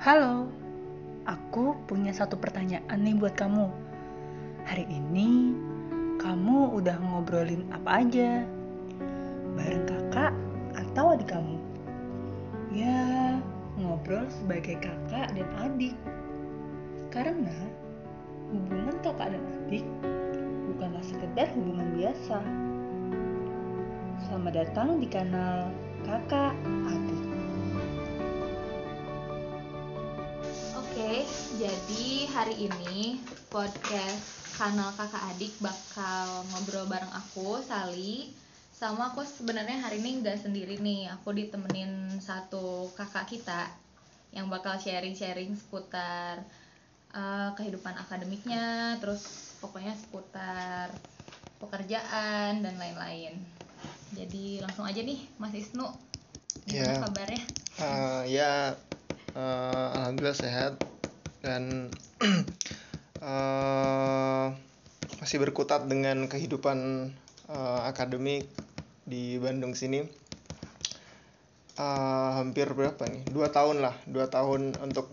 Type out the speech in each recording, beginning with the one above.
Halo, aku punya satu pertanyaan nih buat kamu. Hari ini kamu udah ngobrolin apa aja? Bareng kakak atau adik kamu? Ya, ngobrol sebagai kakak dan adik. Karena hubungan kakak dan adik bukanlah sekedar hubungan biasa. Selamat datang di kanal Kakak Adik. Jadi hari ini podcast kanal kakak adik bakal ngobrol bareng aku, Sali. Sama aku sebenarnya hari ini nggak sendiri nih, aku ditemenin satu kakak kita yang bakal sharing-sharing seputar uh, kehidupan akademiknya, terus pokoknya seputar pekerjaan dan lain-lain. Jadi langsung aja nih, Mas Isnu, gimana Ya. kabarnya? Eh, ya eh, alhamdulillah sehat dan eh, masih berkutat dengan kehidupan eh, akademik di Bandung sini. Eh, hampir berapa nih? Dua tahun lah dua tahun untuk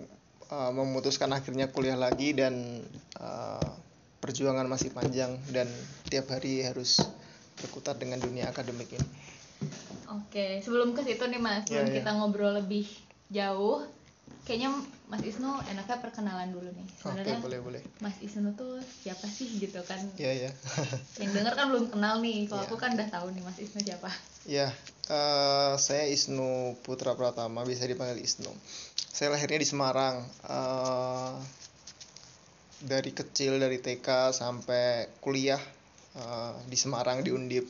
eh, memutuskan akhirnya kuliah lagi dan eh, perjuangan masih panjang dan tiap hari harus berkutat dengan dunia akademik ini. Oke, sebelum ke situ nih Mas, Ya, sebelum ya. kita ngobrol lebih jauh, kayaknya Mas Isnu enaknya perkenalan dulu nih. oke Sebenarnya boleh boleh Mas Isnu tuh siapa sih gitu kan? ya ya Yang denger kan belum kenal nih. Kalau Ya. aku kan udah tahu nih Mas Isnu siapa. Ya, eh, saya Isnu Putra Pratama, bisa dipanggil Isnu. Saya lahirnya di Semarang. eh, dari kecil, dari TK sampai kuliah eh, di Semarang di Undip.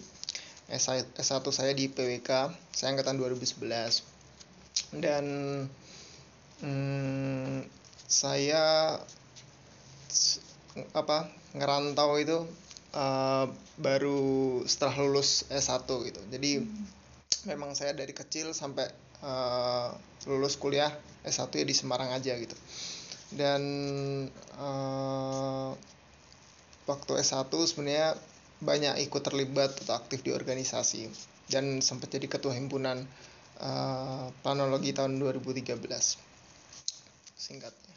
S1, S1 saya di PWK, saya angkatan 2011. Dan hmm, saya apa ngerantau itu eh, baru setelah lulus S1 gitu. Jadi memang saya dari kecil sampai eh, lulus kuliah S1 ya di Semarang aja gitu. Dan eh, waktu S1 sebenarnya banyak ikut terlibat atau aktif di organisasi dan sempat jadi ketua himpunan eh, planologi tahun 2013. Singkatnya.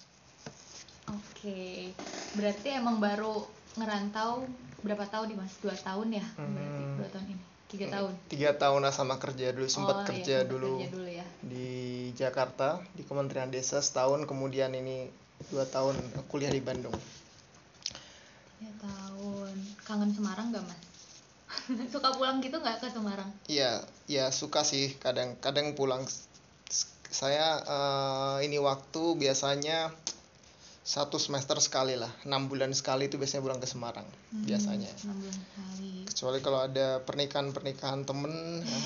Oke, berarti emang baru ngerantau berapa tahun nih Mas? Dua tahun ya? Berarti Hmm. dua tahun ini. Tiga tahun. Tiga tahun lah sama kerja dulu Oh, sempat iya, kerja sempet dulu kerja dulu ya. di Jakarta di Kementerian Desa setahun kemudian ini dua tahun kuliah di Bandung Ya tahun. Kangen Semarang gak Mas? Suka pulang gitu nggak ke Semarang? iya ya suka sih kadang kadang pulang saya eh, ini waktu biasanya satu semester sekali lah enam bulan sekali itu biasanya pulang ke Semarang Hmm, biasanya enam bulan sekali. kecuali kalau ada pernikahan pernikahan temen nah,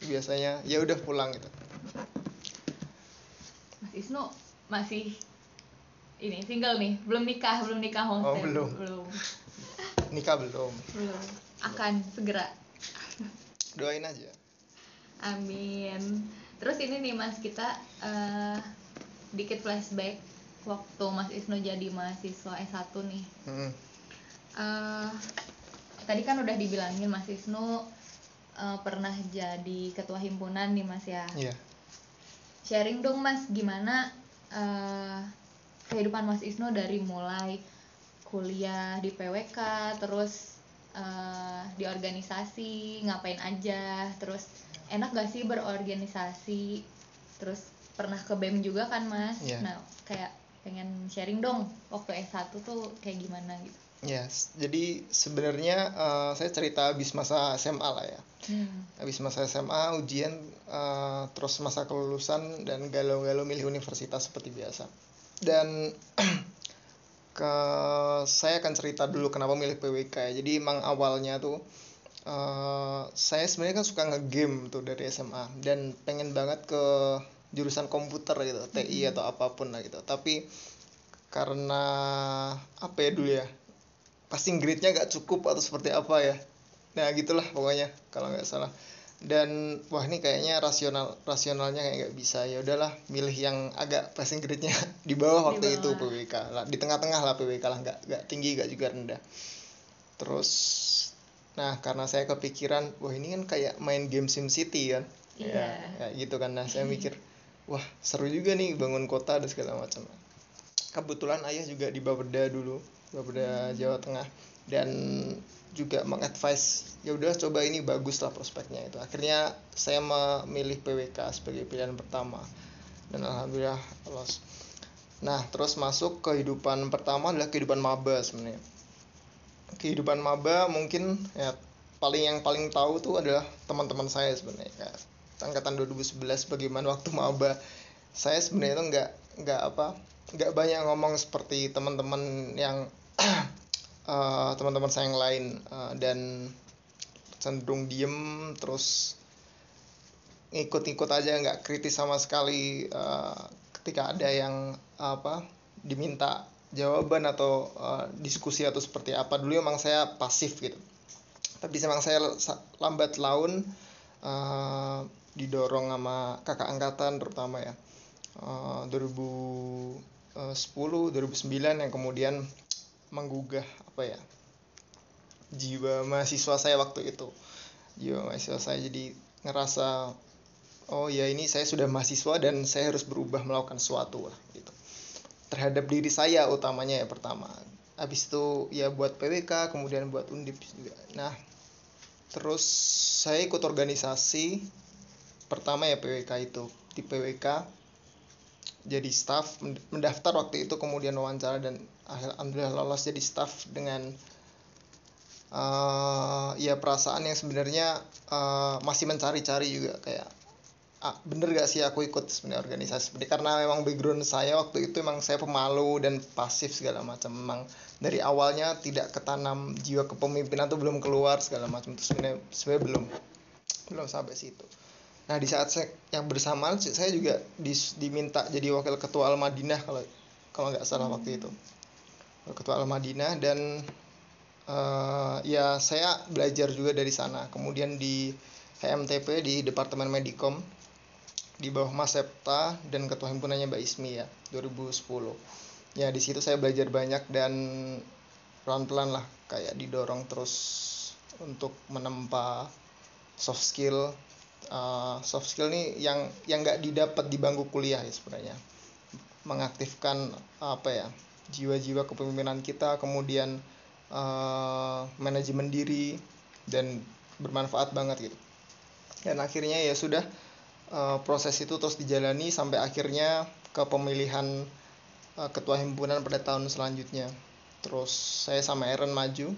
biasanya ya udah pulang gitu Mas Isnu masih ini single nih, belum nikah, belum nikah homestay. Oh, belum. belum. nikah belum Belum. Akan segera. doain aja Amin. Terus ini nih Mas kita eh, dikit flashback waktu Mas Isnu jadi mahasiswa S1 nih. Hmm. Eh, tadi kan udah dibilangin Mas Isnu eh, pernah jadi ketua himpunan nih Mas ya. iya sharing dong mas gimana eh, kehidupan mas Isnu dari mulai kuliah di PWK terus eh, di organisasi ngapain aja terus enak gak sih berorganisasi terus pernah ke BEM juga kan mas Iya. nah kayak pengen sharing dong waktu S1 tuh kayak gimana gitu Ya, s- jadi sebenarnya eh, saya cerita habis masa SMA lah ya. hmm. Habis masa SMA, ujian, eh, terus masa kelulusan dan galau-galau milih universitas seperti biasa. Dan ke saya akan cerita dulu kenapa milih PWK ya. Jadi emang awalnya tuh eh, saya sebenarnya kan suka ngegame tuh dari SMA dan pengen banget ke jurusan komputer gitu, TI atau apa pun lah gitu. Tapi karena apa ya dulu ya passing grade-nya gak cukup atau seperti apa ya. Nah gitulah pokoknya kalau nggak salah. Dan wah ini kayaknya rasional rasionalnya kayak nggak bisa. Ya udahlah milih yang agak passing grade-nya di bawah Di waktu itu bawah. PWK lah. Di tengah-tengah lah PWK lah nggak nggak tinggi nggak juga rendah. Terus nah karena saya kepikiran wah ini kan kayak main game SimCity kan? Iya. ya kayak gitu kan. Nah saya mikir wah seru juga nih bangun kota dan segala macam. Kebetulan ayah juga di Bapeda dulu Bapeda Jawa Tengah. Dan juga mengadvise ya udah coba ini bagus lah prospeknya itu. Akhirnya saya memilih PWK sebagai pilihan pertama. Dan alhamdulillah lolos. Nah terus masuk kehidupan pertama adalah kehidupan maba sebenarnya kehidupan maba mungkin ya paling yang paling tahu tuh adalah teman-teman saya sebenarnya ya, angkatan 2011 bagaimana waktu maba. Saya sebenarnya itu nggak nggak apa nggak banyak ngomong seperti teman-teman yang uh, teman-teman saya yang lain uh, dan cenderung diem terus ngikut-ngikut aja nggak kritis sama sekali uh, ketika ada yang apa diminta jawaban atau uh, diskusi atau seperti apa. Dulu emang saya pasif gitu. Tapi memang saya lambat laun uh, didorong sama kakak angkatan terutama ya. Uh, 2010 2009 yang kemudian menggugah apa ya jiwa mahasiswa saya waktu itu. Jiwa mahasiswa saya jadi ngerasa oh ya ini saya sudah mahasiswa dan saya harus berubah melakukan sesuatu lah terhadap diri saya utamanya ya pertama. Habis itu ya buat PWK kemudian buat undip juga. Nah terus saya ikut organisasi pertama ya PWK itu di PWK jadi staff mendaftar waktu itu kemudian wawancara dan alhamdulillah lolos jadi staff dengan uh, ya perasaan yang sebenarnya uh, masih mencari-cari juga kayak bener gak sih aku ikut sebenarnya organisasi seperti karena memang background saya waktu itu memang saya pemalu dan pasif segala macam. Memang dari awalnya tidak ketanam jiwa kepemimpinan tuh belum keluar segala macam. Itu sebenarnya sebenarnya belum belum sampai situ. Nah di saat saya yang bersamaan saya juga diminta jadi wakil ketua al madinah kalau kalau nggak salah waktu itu. Ketua al madinah dan uh, ya saya belajar juga dari sana. Kemudian di HMTP di Departemen Medikom di bawah Mas Septa dan ketua himpunannya Mbak Ismi ya 2010 ya di situ saya belajar banyak dan pelan-pelan lah kayak didorong terus untuk menempa soft skill. Uh, soft skill nih yang yang nggak didapat di bangku kuliah ya sebenarnya. Mengaktifkan apa ya jiwa-jiwa kepemimpinan kita kemudian uh, manajemen diri dan bermanfaat banget gitu. Dan akhirnya ya sudah uh, proses itu terus dijalani sampai akhirnya ke pemilihan uh, ketua himpunan pada tahun selanjutnya. Terus saya sama Aaron maju.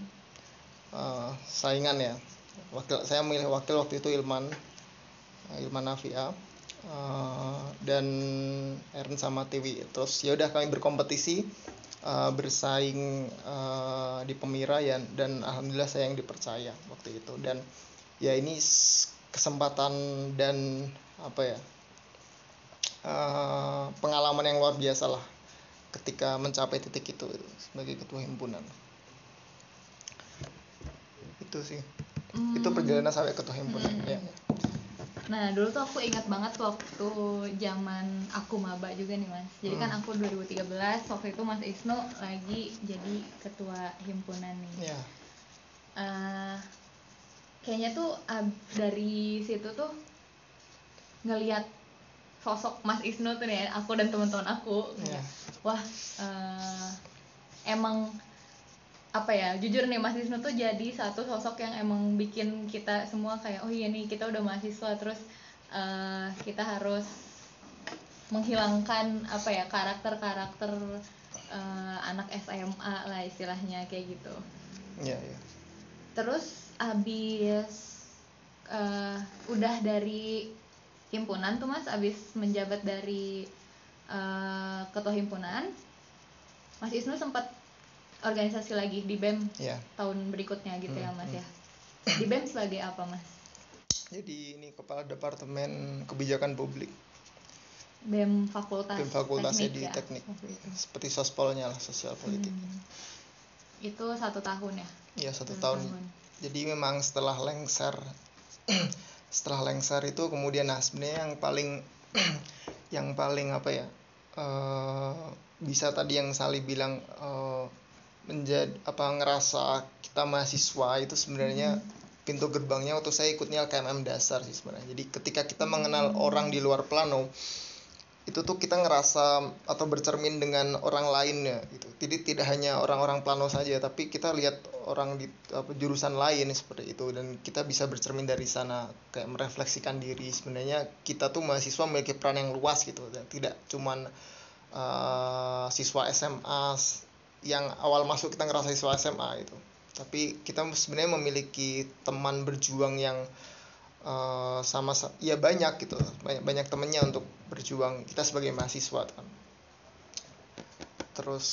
Uh, saingan ya. Wakil saya memilih wakil waktu itu Ilman Ilman Nafia. Uh, dan Aaron sama Tiwi terus ya udah kami berkompetisi uh, bersaing uh, di Pemira ya dan alhamdulillah saya yang dipercaya waktu itu. Dan ya ini kesempatan dan apa ya uh, pengalaman yang luar biasa lah ketika mencapai titik itu sebagai ketua himpunan itu sih hmm. itu perjalanan sampai ketua himpunan hmm. ya Nah dulu tuh aku ingat banget waktu zaman aku maba juga nih mas Jadi kan hmm. kan aku 2013 waktu itu mas Isnu lagi jadi ketua himpunan nih yeah. Ya. uh, Kayaknya tuh uh, dari situ tuh ngelihat sosok Mas Isnu tuh nih aku dan teman-teman aku yeah. wah uh, emang apa ya jujur nih Mas Isnu tuh jadi satu sosok yang emang bikin kita semua kayak oh iya nih kita udah mahasiswa terus uh, kita harus menghilangkan apa ya karakter-karakter uh, anak SMA lah istilahnya kayak gitu. Iya yeah, yeah. Terus abis uh, udah dari himpunan tuh mas abis menjabat dari uh, ketua himpunan mas Isnu sempat organisasi lagi di BEM yeah. tahun berikutnya gitu ya, hmm, ya. Mas hmm. ya di BEM sebagai apa mas? Jadi ini kepala departemen kebijakan publik. BEM fakultas BEM fakultasnya di ya, teknik. seperti sospolnya lah sosial politik. Hmm. itu satu tahun ya? Iya satu, satu tahun. tahun. Jadi memang setelah lengser setelah lengser itu kemudian nah sebenarnya yang paling yang paling apa ya uh, bisa tadi yang Sali bilang uh, menjadi apa ngerasa kita mahasiswa itu sebenarnya hmm. pintu gerbangnya waktu saya ikutnya KMM dasar sih sebenarnya jadi ketika kita mengenal orang di luar plano itu tuh kita ngerasa atau bercermin dengan orang lainnya gitu. Jadi tidak hanya orang-orang plano saja tapi kita lihat orang di apa, jurusan lain seperti itu dan kita bisa bercermin dari sana kayak merefleksikan diri. Sebenarnya kita tuh mahasiswa memiliki peran yang luas gitu. Dan tidak cuman uh, siswa SMA yang awal masuk kita ngerasa siswa SMA itu tapi kita sebenarnya memiliki teman berjuang yang sama ya banyak gitu banyak banyak temennya untuk berjuang kita sebagai mahasiswa kan. Terus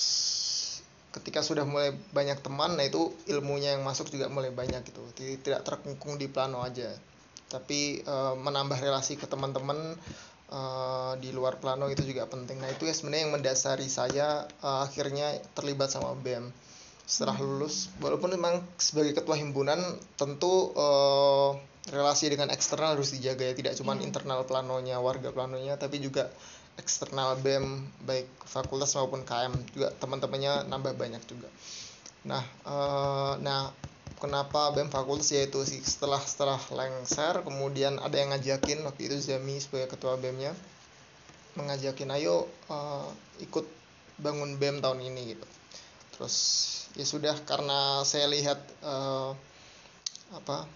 ketika sudah mulai banyak teman nah itu ilmunya yang masuk juga mulai banyak gitu Jadi, tidak terkungkung di plano aja. Tapi uh, menambah relasi ke teman-teman uh, di luar plano itu juga penting. Nah itu ya sebenarnya yang mendasari saya uh, akhirnya terlibat sama BEM setelah lulus walaupun memang sebagai ketua himpunan tentu uh, relasi dengan eksternal harus dijaga ya. Tidak cuma yeah. internal planonya warga planonya tapi juga eksternal BEM baik fakultas maupun KM juga teman-temannya nambah banyak juga. Nah uh, nah kenapa BEM fakultas? Yaitu sih setelah setelah lengser kemudian ada yang ngajakin waktu itu Zami sebagai ketua BEM-nya mengajakin ayo uh, ikut bangun BEM tahun ini gitu. Terus ya sudah karena saya lihat uh, apa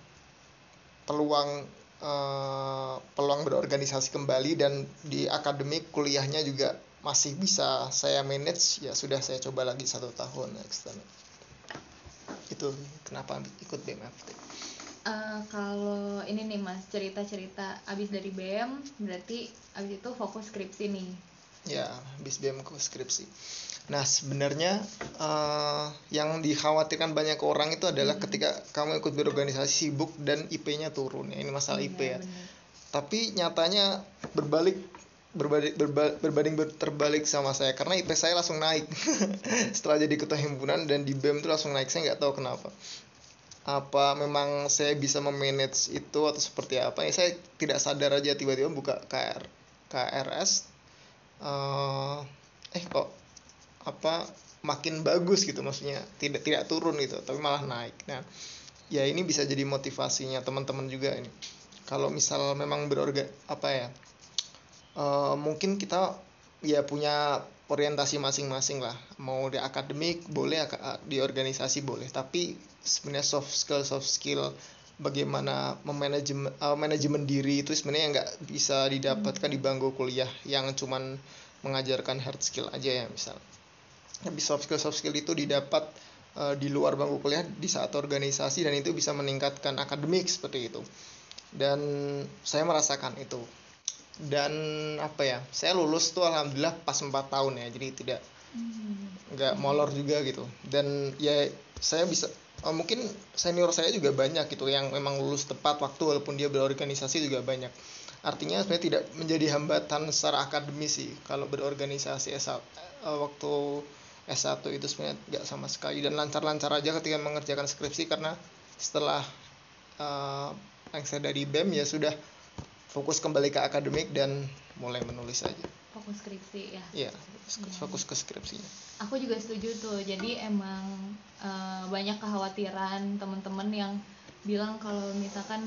peluang uh, peluang berorganisasi kembali dan di akademik kuliahnya juga masih bisa saya manage ya sudah saya coba lagi satu tahun extend. Itu kenapa ikut BMFT uh, eh, kalau ini nih mas cerita-cerita abis dari BM berarti abis itu fokus skripsi nih ya abis BM fokus skripsi Nah, sebenarnya uh, yang dikhawatirkan banyak orang itu adalah hmm. ketika kamu ikut berorganisasi sibuk dan IP-nya turun. Ya, ini masalah IP ya. Bener. Tapi nyatanya berbalik berbalik berbalik, berbanding ber, terbalik sama saya karena IP saya langsung naik setelah jadi ketua himpunan dan di BEM itu langsung naik saya nggak tahu kenapa apa memang saya bisa memanage itu atau seperti apa ya saya tidak sadar aja tiba-tiba buka KR KRS uh, eh, kok apa makin bagus gitu maksudnya. Tidak tidak turun gitu tapi malah naik. Nah ya ini bisa jadi motivasinya teman-teman juga ini. Kalau misal memang berorga apa ya uh, mungkin kita ya punya orientasi masing-masing lah. Mau di akademik boleh di organisasi boleh. Tapi sebenarnya soft skill soft skill bagaimana memanajemen uh, manajemen diri itu sebenarnya nggak bisa didapatkan di bangku kuliah yang cuman mengajarkan hard skill aja ya misal. Tapi soft skill soft skill itu didapat uh, di luar bangku kuliah di saat organisasi dan itu bisa meningkatkan akademik seperti itu. Dan saya merasakan itu. Dan apa ya saya lulus tuh alhamdulillah pas 4 tahun ya jadi tidak nggak molor juga gitu. Dan ya saya bisa uh, mungkin senior saya juga banyak gitu yang memang lulus tepat waktu walaupun dia berorganisasi juga banyak. Artinya sebenarnya tidak menjadi hambatan secara akademis sih. Kalau berorganisasi uh, waktu S1 itu sebenarnya nggak sama sekali. Dan lancar-lancar aja ketika mengerjakan skripsi karena setelah uh, yang saya dari BEM ya sudah fokus kembali ke akademik dan mulai menulis aja. Fokus skripsi ya. Iya fokus, fokus ke skripsinya. Aku juga setuju tuh. Jadi emang uh, banyak kekhawatiran teman-teman yang bilang kalau misalkan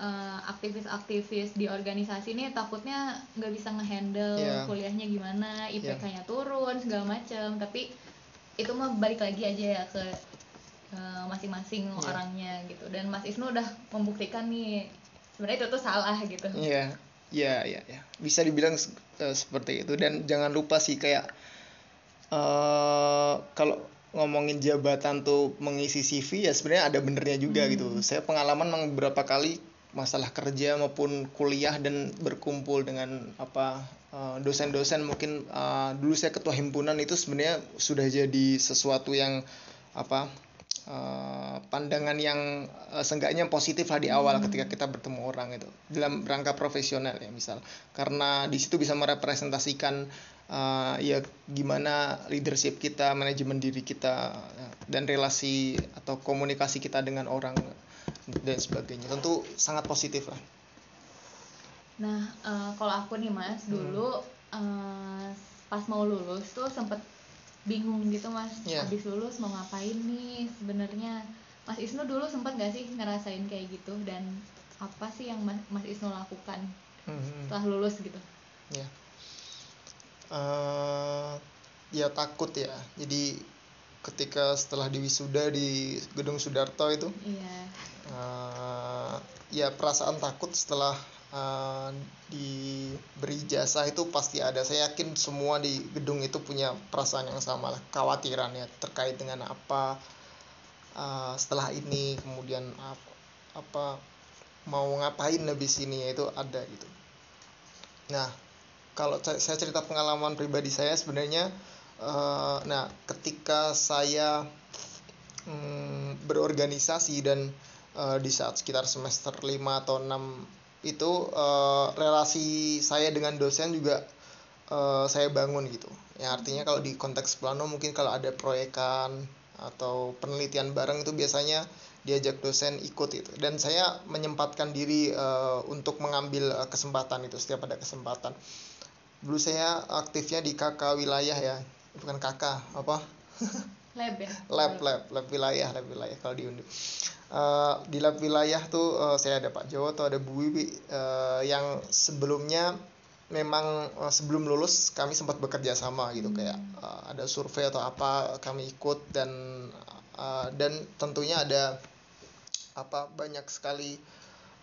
uh, aktivis-aktivis di organisasi ini takutnya nggak bisa ngehandle yeah. kuliahnya gimana IPK-nya yeah. turun segala macam tapi itu mah balik lagi aja ya ke masing-masing yeah. orangnya gitu. Dan Mas Isnu udah membuktikan nih sebenarnya itu tuh salah gitu. Iya yeah. iya iya bisa dibilang uh, seperti itu dan jangan lupa sih kayak uh, kalau ngomongin jabatan tuh mengisi CV ya sebenarnya ada benernya juga gitu. hmm. gitu saya pengalaman beberapa kali masalah kerja maupun kuliah dan berkumpul dengan apa eh, dosen-dosen mungkin uh, dulu saya ketua himpunan itu sebenarnya sudah jadi sesuatu yang apa uh, pandangan yang uh, seenggaknya positif lah di awal hmm. ketika kita bertemu orang itu dalam rangka profesional ya misal karena di situ bisa merepresentasikan uh, ya gimana leadership kita manajemen diri kita dan relasi atau komunikasi kita dengan orang dan sebagainya tentu sangat positif lah nah uh, kalau aku nih mas hmm. dulu uh, pas mau lulus tuh sempet bingung gitu mas yeah. habis lulus mau ngapain nih sebenarnya mas Isnu dulu sempat gak sih ngerasain kayak gitu dan apa sih yang mas, mas Isnu lakukan hmm. setelah lulus gitu ya eh ya takut ya jadi ketika setelah di wisuda di gedung Sudarto itu Iya. eh, ya perasaan takut setelah eh, diberi jasa itu pasti ada. Saya yakin semua di gedung itu punya perasaan yang sama lah khawatiran ya terkait dengan apa eh, setelah ini kemudian ap- apa mau ngapain habis ini itu ada gitu. Nah kalau saya cerita pengalaman pribadi saya sebenarnya eh, nah ketika saya mm, berorganisasi dan di saat sekitar semester 5 atau 6 itu eh, relasi saya dengan dosen juga eh, saya bangun gitu. Ya artinya kalau di konteks plano mungkin kalau ada proyekan atau penelitian bareng itu biasanya diajak dosen ikut itu. Dan saya menyempatkan diri eh, untuk mengambil kesempatan itu setiap ada kesempatan. Dulu saya aktifnya di KK wilayah ya bukan KK apa Lab ya. lab lab. Lab wilayah lab wilayah kalau di Eh, di lab wilayah tuh eh, saya ada Pak Jowo ada Bu Wiwi eh, yang sebelumnya memang eh, sebelum lulus kami sempat bekerja sama gitu. Kayak eh, ada survei atau apa kami ikut dan eh, dan tentunya ada apa banyak sekali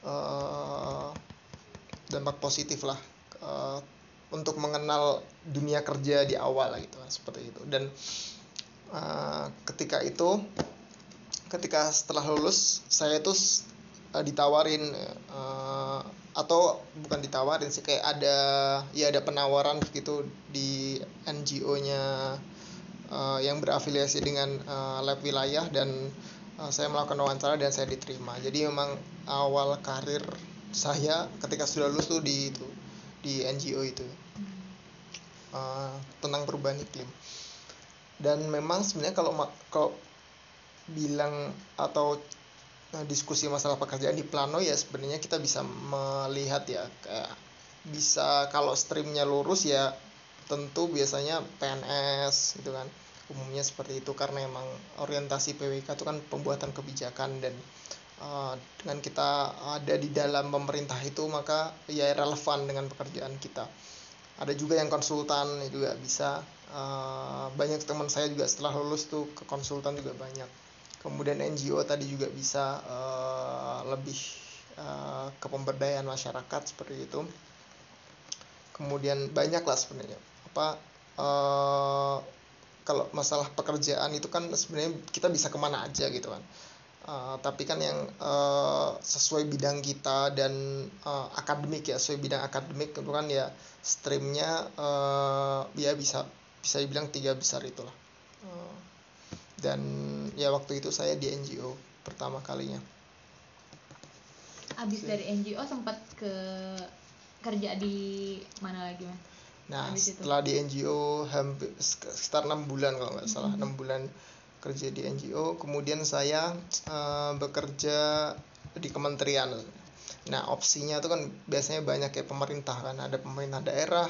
eh, dampak positif lah eh, untuk mengenal dunia kerja di awal lah gitu seperti itu. Dan ketika itu ketika setelah lulus saya tuh eh, ditawarin eh, atau bukan ditawarin sih kayak ada ya ada penawaran gitu di NGO-nya eh, yang berafiliasi dengan eh, lab wilayah dan eh, saya melakukan wawancara dan saya diterima. Jadi memang awal karir saya ketika sudah lulus tuh di itu di NGO itu. Eh, tentang perubahan iklim dan memang sebenarnya kalau kalau bilang atau eh, diskusi masalah pekerjaan di plano ya sebenarnya kita bisa melihat ya kayak bisa kalau streamnya lurus ya tentu biasanya PNS gitu kan umumnya seperti itu. Karena emang orientasi PWK itu kan pembuatan kebijakan dan eh, dengan kita ada di dalam pemerintah itu maka ya relevan dengan pekerjaan kita. Ada juga yang konsultan juga bisa Eh, banyak teman saya juga setelah lulus tuh ke konsultan juga banyak. Kemudian NGO tadi juga bisa eh, lebih eh, ke pemberdayaan masyarakat seperti itu. Kemudian banyak lah sebenarnya. Apa eh, kalau masalah pekerjaan itu kan sebenarnya kita bisa ke mana aja gitu kan. Eh, tapi kan yang eh, sesuai bidang kita dan eh, akademik ya sesuai bidang akademik itu kan ya streamnya eh, ya bisa bisa dibilang tiga besar itulah. Eh, dan ya waktu itu saya di NGO pertama kalinya. Abis dari NGO sempat ke kerja di mana lagi man? Nah, Habis itu. setelah di NGO hampir sekitar enam bulan kalau nggak salah. Enam bulan kerja di NGO, kemudian saya eh, bekerja di kementerian. Nah, opsinya itu kan biasanya banyak kayak pemerintah kan, ada pemerintah daerah,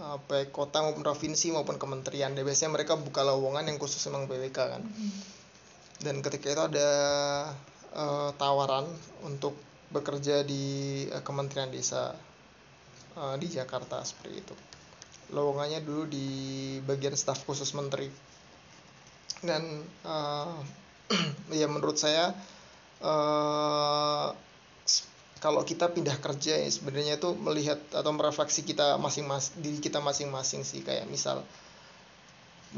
baik kota maupun provinsi maupun kementerian. Dan biasanya mereka buka lowongan yang khusus memang PWK kan. Dan ketika itu ada eh, tawaran untuk bekerja di eh, Kementerian Desa eh, di Jakarta seperti itu lowongannya dulu di bagian staf khusus menteri dan eh, ya menurut saya kalau kita pindah kerja ya sebenarnya itu melihat atau merefleksi kita masing-masing diri kita masing-masing sih. Kayak misal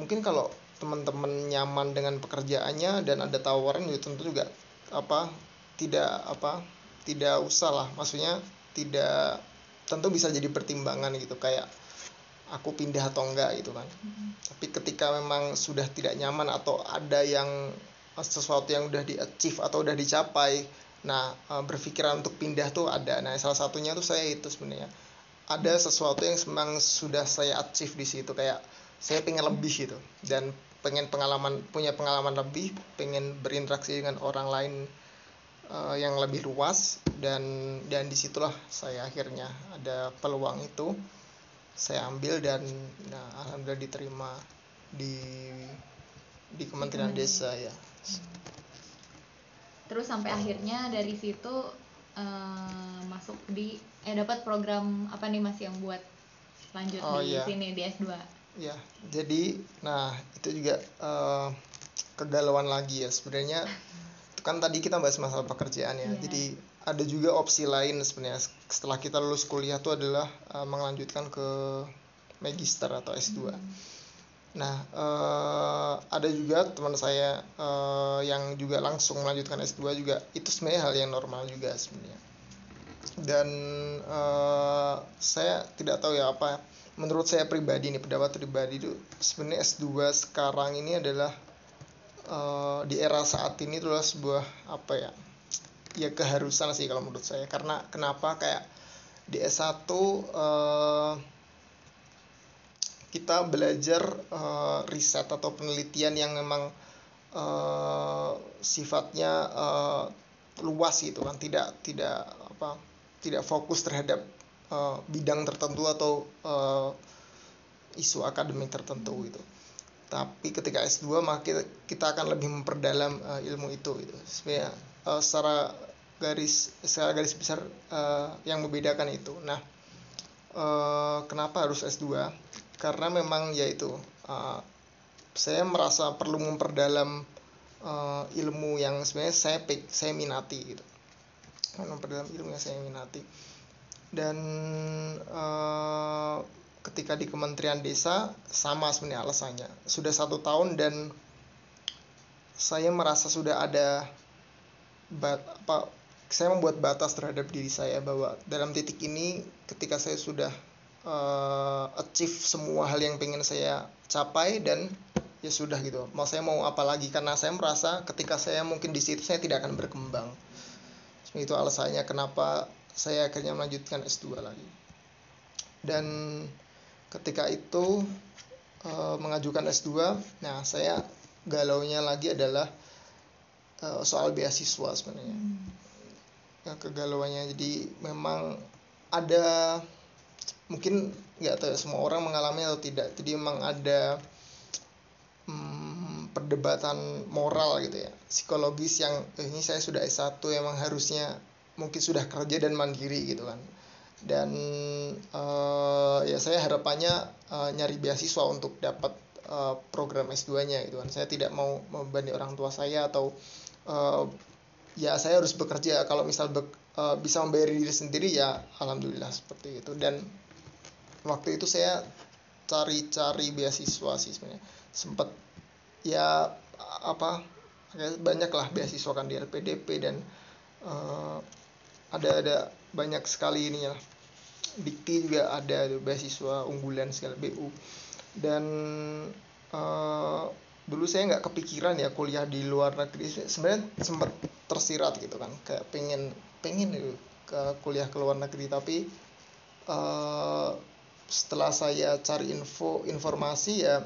mungkin kalau teman-teman nyaman dengan pekerjaannya dan ada tawaran ya tentu juga apa tidak apa tidak usah lah. Maksudnya tidak tentu bisa jadi pertimbangan gitu. Kayak aku pindah atau enggak gitu kan. Tapi ketika memang sudah tidak nyaman atau ada yang sesuatu yang udah di achieve atau udah dicapai nah eh, berpikiran untuk pindah tuh ada. Nah salah satunya tuh saya itu sebenarnya. Ada sesuatu yang memang sudah saya achieve di situ kayak saya pengen lebih gitu. Dan pengen pengalaman punya pengalaman lebih pengen berinteraksi dengan orang lain eh, yang lebih luas. Dan dan di situlah saya akhirnya ada peluang itu saya ambil dan nah, alhamdulillah diterima di di Kementerian Desa ya Terus sampai akhirnya dari situ eh, masuk di eh dapat program apa nih Mas yang buat lanjut Oh, di iya. sini di S2 Ya, jadi nah itu juga eh, kegalauan lagi ya sebenarnya. Kan tadi kita bahas masalah pekerjaan ya. Iya. Jadi ada juga opsi lain sebenarnya setelah kita lulus kuliah itu adalah eh, melanjutkan ke magister atau S2. Nah, eh, ada juga teman saya eh, yang juga langsung melanjutkan S2 juga itu sebenarnya hal yang normal juga sebenarnya. Dan eh, saya tidak tahu ya apa menurut saya pribadi nih pendapat pribadi itu sebenarnya S2 sekarang ini adalah eh, di era saat ini itu adalah sebuah apa ya? Ya keharusan sih kalau menurut saya karena kenapa kayak di S1 eh, kita belajar eh, riset atau penelitian yang memang eh, sifatnya eh, luas gitu kan tidak tidak apa tidak fokus terhadap eh, bidang tertentu atau eh, isu akademik tertentu gitu. Tapi ketika S2 maka kita, akan lebih memperdalam eh, ilmu itu gitu. Sebenarnya eh, secara garis secara garis besar eh, yang membedakan itu. Nah eh, kenapa harus S2 karena memang yaitu uh, saya merasa perlu memperdalam uh, ilmu yang sebenarnya saya saya minati gitu. Memperdalam ilmu yang saya minati. Dan uh, ketika di Kementerian Desa sama sebenarnya alasannya. Sudah satu tahun dan saya merasa sudah ada bat, apa saya membuat batas terhadap diri saya bahwa dalam titik ini ketika saya sudah uh, achieve semua hal yang pengen saya capai dan ya sudah gitu. Mau saya mau apa lagi? Karena saya merasa ketika saya mungkin di situ saya tidak akan berkembang. Itu alasannya kenapa saya akhirnya melanjutkan S2 lagi. Dan ketika itu uh, mengajukan S2 nah saya galaunya lagi adalah uh, soal beasiswa sebenarnya. Ya, kegalauannya. Jadi memang ada mungkin nggak tahu ya, semua orang mengalami atau tidak. Jadi memang ada hmm, perdebatan moral gitu ya psikologis yang eh, ini saya sudah S1 emang harusnya mungkin sudah kerja dan mandiri gitu kan. Dan eh, ya saya harapannya eh, nyari beasiswa untuk dapat eh, program S2-nya gitu kan. Saya tidak mau membebani orang tua saya atau eh, ya saya harus bekerja. Kalau misal be- eh, bisa membayar diri sendiri ya alhamdulillah seperti itu. Dan waktu itu saya cari-cari beasiswa sih sebenarnya. Sempat ya apa banyak lah beasiswa kan di LPDP dan eh, ada ada banyak sekali ininya. Lah Dikti juga ada beasiswa unggulan segala BU dan eh, dulu saya nggak kepikiran ya kuliah di luar negeri. Sebenarnya sempat tersirat gitu kan kayak pengen pengen gitu ke kuliah ke luar negeri. Tapi eh, setelah saya cari info informasi ya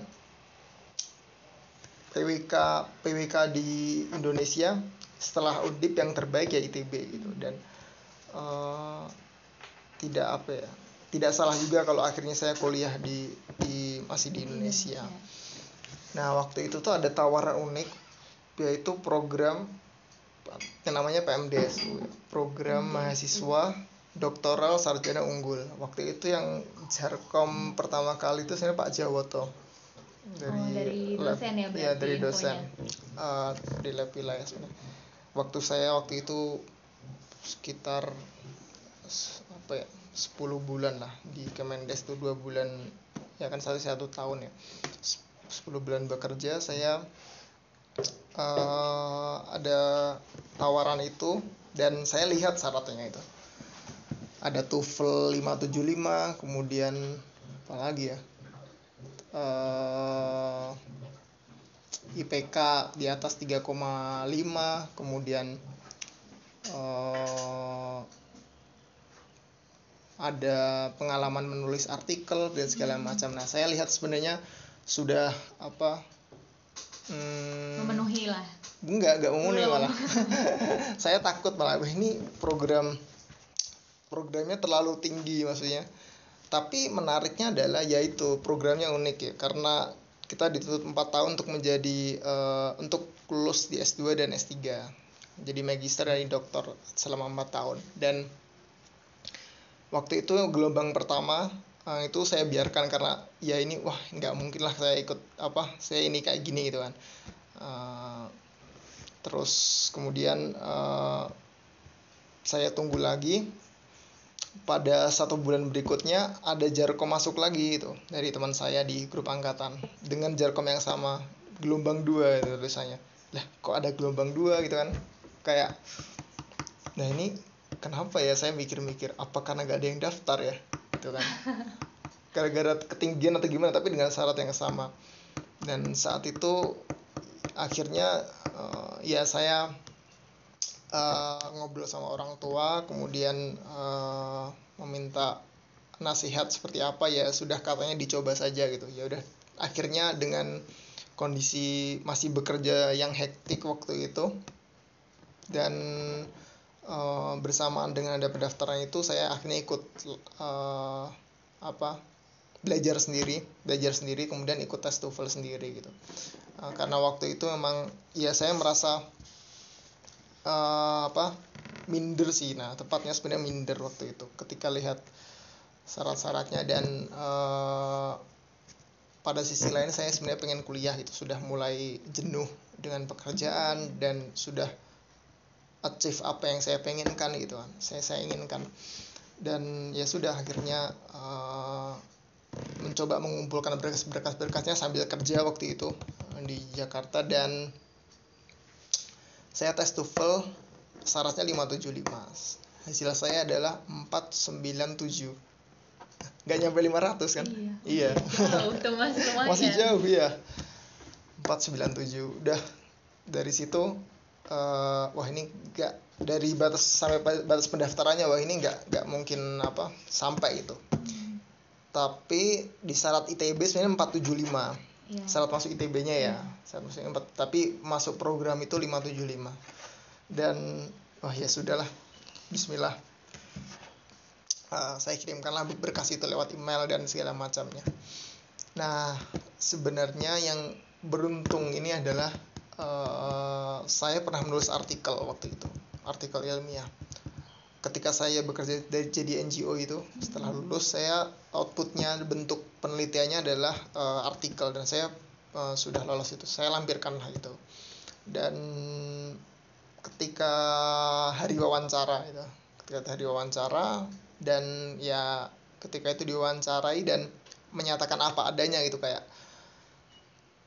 PWK PWK di Indonesia setelah Undip yang terbaik ya ITB gitu. Dan eh, tidak apa ya tidak salah juga kalau akhirnya saya kuliah di di masih di Indonesia. Nah waktu itu tuh ada tawaran unik yaitu program yang namanya PMDS program mahasiswa doktoral sarjana unggul. Waktu itu yang jarkom pertama kali itu sebenarnya Pak Jawoto. Dari, Oh, dari lab- dosen ya berarti dari infonya. dosen. Eh, di lab wilayah sebenarnya. Waktu saya waktu itu sekitar apa ya 10 bulan lah di Kemendes itu dua bulan ya kan satu satu tahun ya. S- 10 bulan bekerja saya eh, ada tawaran itu dan saya lihat syaratnya itu ada TOEFL 575 kemudian apa lagi ya eh IPK di atas 3,5 kemudian eh ada pengalaman menulis artikel dan segala macam. Nah, saya lihat sebenarnya sudah apa hmm, memenuhi lah enggak enggak memenuhi Belum. malah. Saya takut malah. "Wah, ini program programnya terlalu tinggi maksudnya. Tapi menariknya adalah yaitu programnya unik ya. Karena kita dituntut 4 tahun untuk menjadi eh, untuk lulus di S2 dan S3 jadi magister dan doktor selama 4 tahun. Dan waktu itu gelombang pertama uh, itu saya biarkan karena ya ini wah nggak mungkin lah saya ikut apa saya ini kayak gini gitu kan. Uh, terus kemudian uh, saya tunggu lagi. Pada satu bulan berikutnya ada jarkom masuk lagi itu dari teman saya di grup angkatan dengan jarkom yang sama gelombang dua itu tulisannya. Lah kok ada gelombang dua gitu kan? Kayak nah ini kenapa ya saya mikir-mikir apa karena gak ada yang daftar ya gitu kan. Gara-gara ketinggian atau gimana tapi dengan syarat yang sama. Dan saat itu akhirnya uh, ya saya uh, ngobrol sama orang tua kemudian uh, meminta nasihat seperti apa ya sudah katanya dicoba saja gitu. Ya udah akhirnya dengan kondisi masih bekerja yang hektik waktu itu dan uh, bersamaan dengan ada pendaftaran itu saya akhirnya ikut uh, apa belajar sendiri belajar sendiri kemudian ikut tes TOEFL sendiri gitu. Uh, karena waktu itu memang ya saya merasa uh, apa minder sih. Nah tepatnya sebenarnya minder waktu itu ketika lihat syarat-syaratnya dan uh, pada sisi lain saya sebenarnya pengen kuliah itu sudah mulai jenuh dengan pekerjaan dan sudah achieve apa yang saya penginkan gitu kan. Saya saya inginkan. Dan ya sudah akhirnya uh, mencoba mengumpulkan berkas-berkas berkasnya sambil kerja waktu itu uh, di Jakarta. Dan saya tes TOEFL syaratnya 575 hasil saya adalah 497 nggak nyampe 500 kan? Iya, iya. Jauh, masih, masih jauh ya 497 udah dari situ uh, wah ini nggak dari batas sampai batas pendaftarannya wah ini nggak nggak mungkin apa sampai itu. Hmm. tapi di syarat ITB sebenarnya 475 yeah. syarat masuk ITB-nya ya. Yeah. syarat masuk 4 tapi masuk program itu 575 dan wah ya sudahlah. Bismillah. Uh, saya kirimkanlah berkas itu lewat email dan segala macamnya. Nah sebenarnya yang beruntung ini adalah uh, saya pernah menulis artikel waktu itu artikel ilmiah. Ketika saya bekerja dari jadi NGO itu setelah lulus saya outputnya bentuk penelitiannya adalah uh, artikel dan saya uh, sudah lolos itu. Saya lampirkan hal itu. Dan ketika hari wawancara itu ketika hari wawancara dan ya ketika itu diwawancarai dan menyatakan apa adanya gitu kayak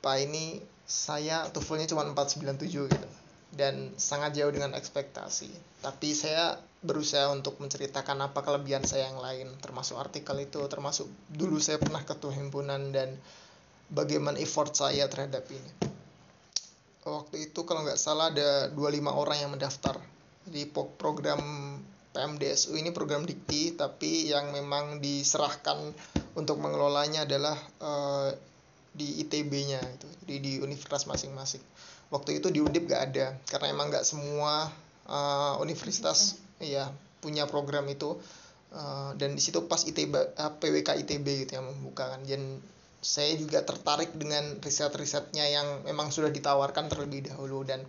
pak ini saya TOEFL-nya cuma 497 gitu dan sangat jauh dengan ekspektasi. Tapi saya berusaha untuk menceritakan apa kelebihan saya yang lain, termasuk artikel itu, termasuk dulu saya pernah ketua himpunan dan bagaimana effort saya terhadap ini. Waktu itu kalau nggak salah ada 25 orang yang mendaftar di program PMDSU ini program dikti tapi yang memang diserahkan untuk mengelolanya adalah uh, di ITB-nya itu jadi di universitas masing-masing. Waktu itu di Undip gak ada karena emang gak semua uh, universitas ya punya program itu. Uh, dan di situ pas ITB uh, PWK ITB gitu yang membuka kan. Dan saya juga tertarik dengan riset-risetnya yang memang sudah ditawarkan terlebih dahulu. Dan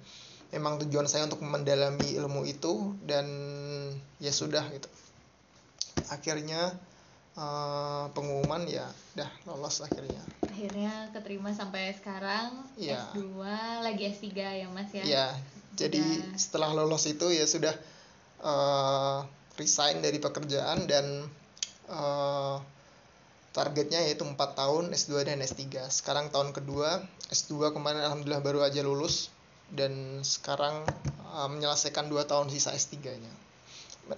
memang tujuan saya untuk mendalami ilmu itu dan ya sudah gitu. Akhirnya uh, pengumuman ya dah lolos akhirnya akhirnya keterima sampai sekarang ya. S2 lagi S3 ya Mas ya ya jadi ya. setelah lolos itu ya sudah uh, resign dari pekerjaan dan uh, targetnya yaitu 4 tahun S2 dan S3 sekarang tahun kedua S2 kemarin alhamdulillah baru aja lulus dan sekarang uh, menyelesaikan 2 tahun sisa S3 nya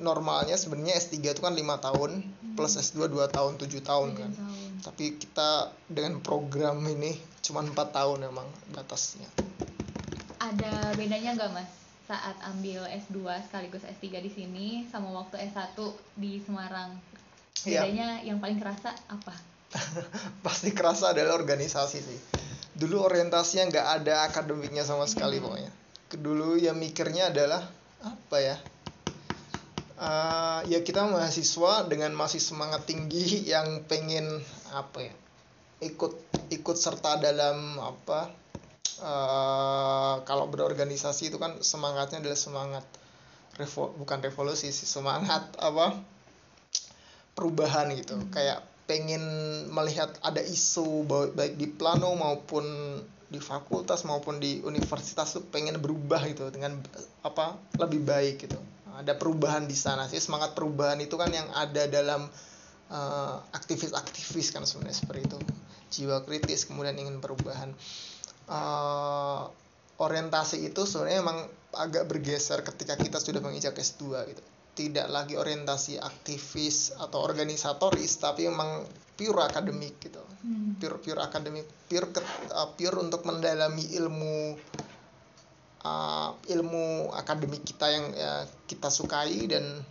normalnya sebenarnya S3 itu kan lima tahun hmm. plus S2 2 tahun 7 tahun kan tahun. tapi kita dengan program ini cuma empat tahun memang batasnya ada bedanya nggak mas saat ambil S2 sekaligus S3 di sini sama waktu S1 di Semarang iya. bedanya ya. yang paling kerasa apa pasti kerasa adalah organisasi sih dulu orientasinya nggak ada akademiknya sama sekali hmm. pokoknya dulu ya mikirnya adalah apa ya uh, ya kita mahasiswa dengan masih semangat tinggi yang pengen apa ya ikut ikut serta dalam apa uh, kalau berorganisasi itu kan semangatnya adalah semangat revo bukan revolusi sih semangat apa perubahan gitu hmm. kayak pengen melihat ada isu baik di plano maupun di fakultas maupun di universitas tuh pengen berubah gitu dengan apa lebih baik gitu ada perubahan di sana sih. Semangat perubahan itu kan yang ada dalam uh, aktivis-aktivis kan sebenarnya seperti itu. Jiwa kritis kemudian ingin perubahan. Uh, orientasi itu sebenarnya emang agak bergeser ketika kita sudah menginjak S2 gitu. Tidak lagi orientasi aktivis atau organisatoris tapi memang pure akademik gitu. Hmm. pure pure akademik pure uh, pure untuk mendalami ilmu uh, ilmu akademik kita yang ya, kita sukai dan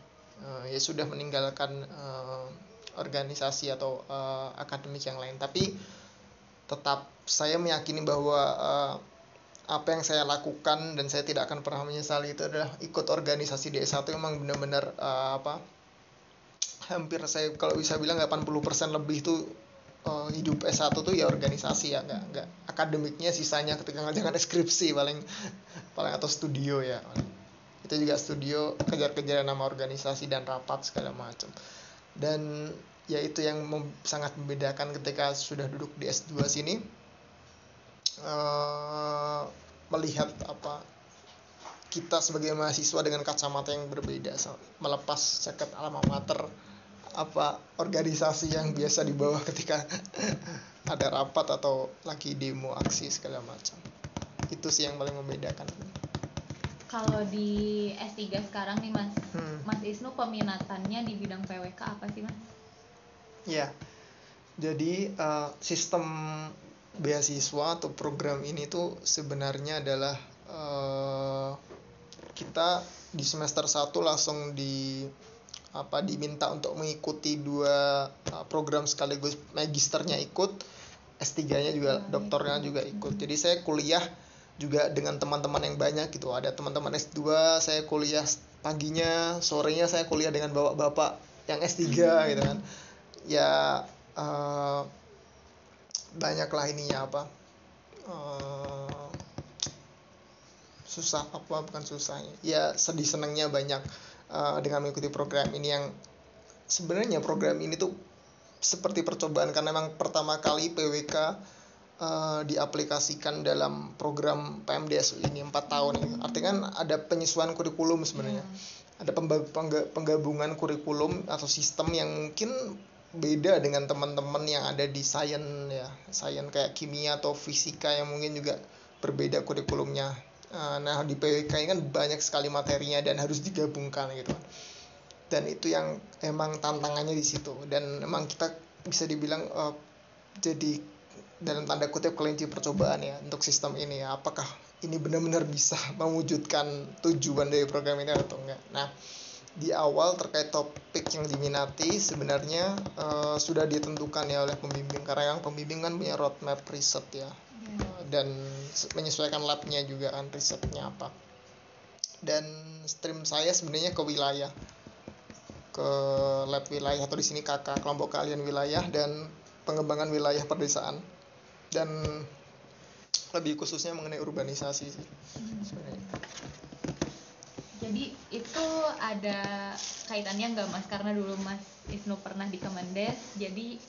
uh, ya sudah meninggalkan uh, organisasi atau uh, akademik yang lain. Tapi tetap saya meyakini bahwa uh, apa yang saya lakukan dan saya tidak akan pernah menyesali itu adalah ikut organisasi di S1 memang benar-benar uh, apa hampir saya kalau bisa bilang 80% lebih itu uh, hidup S1 tuh ya organisasi ya nggak nggak akademiknya sisanya ketika ngajarin skripsi paling paling atau studio ya. Itu juga studio kejar-kejar nama organisasi dan rapat segala macam. Dan ya itu yang mem sangat membedakan ketika sudah duduk di S2 sini uh, melihat apa kita sebagai mahasiswa dengan kacamata yang berbeda melepas jaket alma mater apa organisasi yang biasa dibawa ketika ada rapat atau lagi demo aksi segala macam. Itu sih yang paling membedakan. Kalau di S3 sekarang nih mas. Hmm. mas Isnu peminatannya di bidang PWK apa sih mas? Ya jadi uh, sistem beasiswa atau program ini tuh sebenarnya adalah uh, kita di semester 1 langsung di apa diminta untuk mengikuti dua uh, program sekaligus magisternya ikut S3-nya juga oh, doktornya juga ikut. Jadi saya kuliah juga dengan teman-teman yang banyak gitu. Ada teman-teman S2, saya kuliah paginya, sorenya saya kuliah dengan bapak-bapak yang S3 gitu kan. Ya uh, banyaklah ininya apa uh, susah apa bukan susah ya sedih senangnya banyak uh, dengan mengikuti program ini yang sebenarnya program ini tuh seperti percobaan karena memang pertama kali PWK uh, eh, diaplikasikan dalam program PMDS ini empat tahun ini. Artinya kan ada penyesuaian kurikulum sebenarnya. Yeah. ada penggabungan kurikulum atau sistem yang mungkin beda dengan teman-teman yang ada di sains ya sains kayak kimia atau fisika yang mungkin juga berbeda kurikulumnya. eh, nah di PWK ini kan banyak sekali materinya dan harus digabungkan gitu. Dan itu yang emang tantangannya di situ. Dan emang kita bisa dibilang uh, jadi dalam tanda kutip kelinci percobaan ya untuk sistem ini ya. Apakah ini benar-benar bisa mewujudkan tujuan dari program ini atau enggak? Nah di awal terkait topik yang diminati sebenarnya uh, sudah ditentukan ya oleh pembimbing. Karena yang pembimbing kan punya roadmap riset ya. Yeah. dan menyesuaikan labnya juga kan risetnya apa. Dan stream saya sebenarnya ke wilayah ke lab wilayah atau di sini kakak kelompok kalian wilayah dan pengembangan wilayah perdesaan. Dan lebih khususnya mengenai urbanisasi sih. Hmm. sebenarnya. Jadi itu ada kaitannya nggak mas? Karena dulu mas Isnu pernah di Kemendes jadi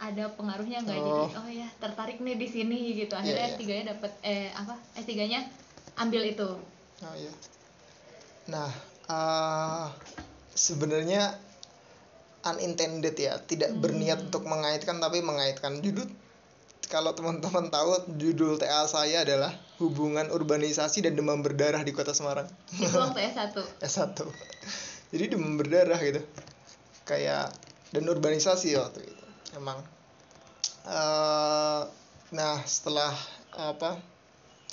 ada pengaruhnya nggak oh. jadi oh ya tertarik nih di sini gitu akhirnya yeah, yeah. S3 nya dapat eh apa S3 nya ambil itu oh iya nah uh, sebenarnya unintended ya tidak hmm. berniat untuk mengaitkan tapi mengaitkan judul kalau teman-teman tahu judul TA saya adalah hubungan urbanisasi dan demam berdarah di kota Semarang. Itu waktu S1. S1. Jadi demam berdarah gitu. Kayak dan urbanisasi waktu itu. Emang. Uh, nah, setelah apa?